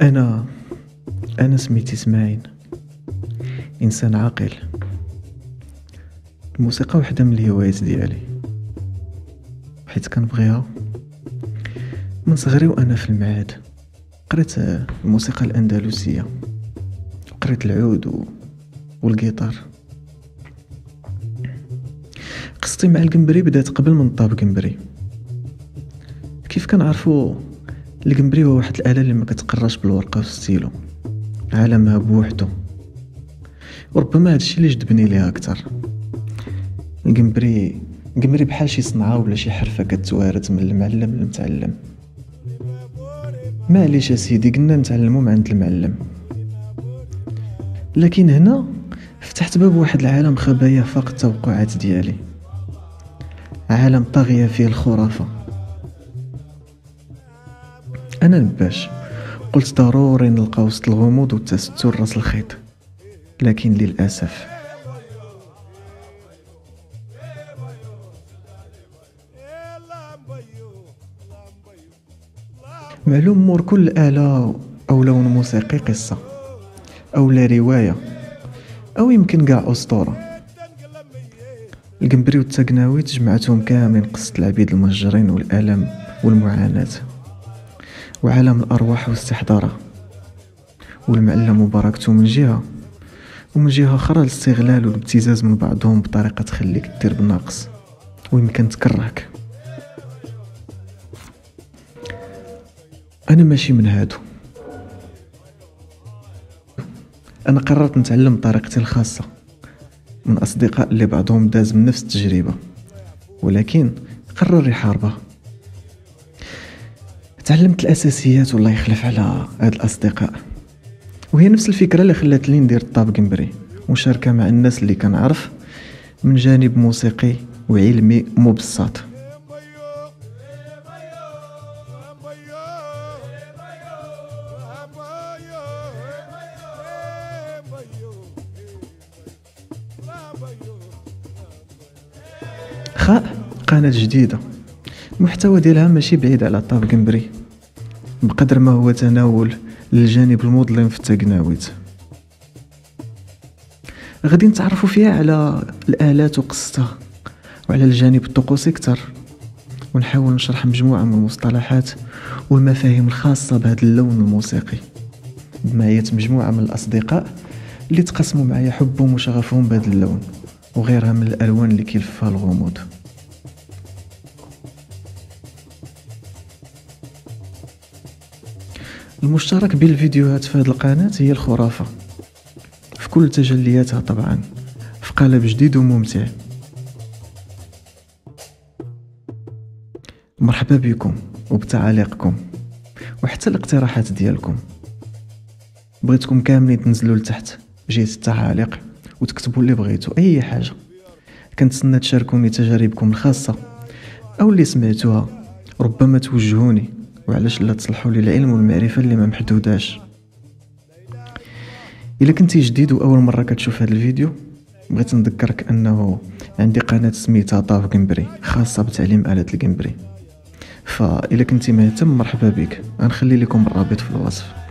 أنا أنا سميتي اسماعيل إنسان عاقل. الموسيقى وحدة من الهوايات ديالي. حيت كنبغيها. من صغري وأنا في المعاد قريت الموسيقى الأندلسية. قريت العود و... والجيتار قصتي مع القنبري بدات قبل من طاب قنبري. كيف كنعرفو القنبري هو واحد الآلة اللي ما كتقراش بالورقة والستيلو عالمها بوحدو. وربما هادشي اللي جذبني ليها أكثر. القنبري القنبري بحال شي صنعة ولا شي حرفة كتوارث من المعلم للمتعلم. معليش أسيدي قلنا نتعلمو من عند المعلم. لكن هنا فتحت باب واحد العالم خبايا فاق التوقعات ديالي. عالم طاغية فيه الخرافة. أنا نباش قلت ضروري نلقى وسط الغموض والتستر رأس الخيط. لكن للأسف. معلوم مور كل آلة أو لون موسيقي قصة أو لا رواية أو يمكن قاع أسطورة. القنبري والتقناوي تجمعتهم كاملين قصة العبيد المهجرين والألم والمعاناة. وعالم الأرواح واستحضارها والمعلم وبركته من جهة. ومن جهة أخرى الاستغلال والابتزاز من بعضهم بطريقة تخليك دير بناقص ويمكن تكرهك. أنا ماشي من هادو. أنا قررت نتعلم بطريقتي الخاصة. من أصدقاء اللي بعضهم داز من نفس التجربة ولكن قرر يحاربها تعلمت الأساسيات والله يخلف على هاد الأصدقاء. وهي نفس الفكرة اللي خلاتني ندير الطاب قنبري مشاركة مع الناس اللي كنعرف من جانب موسيقي وعلمي مبسط. خاء قناة جديدة. المحتوى ديالها ماشي بعيد على طاب قنبري. بقدر ما هو تناول للجانب المظلم في التقناويت غادي نتعرفوا فيها على الآلات وقصتها وعلى الجانب الطقوسي كتر ونحاول نشرح مجموعة من المصطلحات والمفاهيم الخاصة بهذا اللون الموسيقي. بمعية مجموعة من الأصدقاء اللي تقسموا معايا حبهم وشغفهم بهذا اللون وغيرها من الألوان اللي كيلفها الغموض. المشترك بين الفيديوهات في هذه القناة هي الخرافة. في كل تجلياتها طبعا. في قالب جديد وممتع. مرحبا بكم وبتعاليقكم وحتى الاقتراحات ديالكم. بغيتكم كاملين تنزلوا لتحت جهة التعاليق وتكتبوا اللي بغيتو أي حاجة. كنتسنى تشاركوني تجاربكم الخاصة أو اللي سمعتوها. ربما توجهوني. وعلاش لا تصلحوا لي؟ العلم والمعرفه اللي ما محدوداش. إلا كنتي جديد وأول مرة كتشوف هذا الفيديو بغيت نذكرك أنه عندي قناة سميتها طاف جمبري خاصة بتعليم آلة الجمبري فإلا كنتي مهتم مرحبا بك. غنخلي لكم الرابط في الوصف.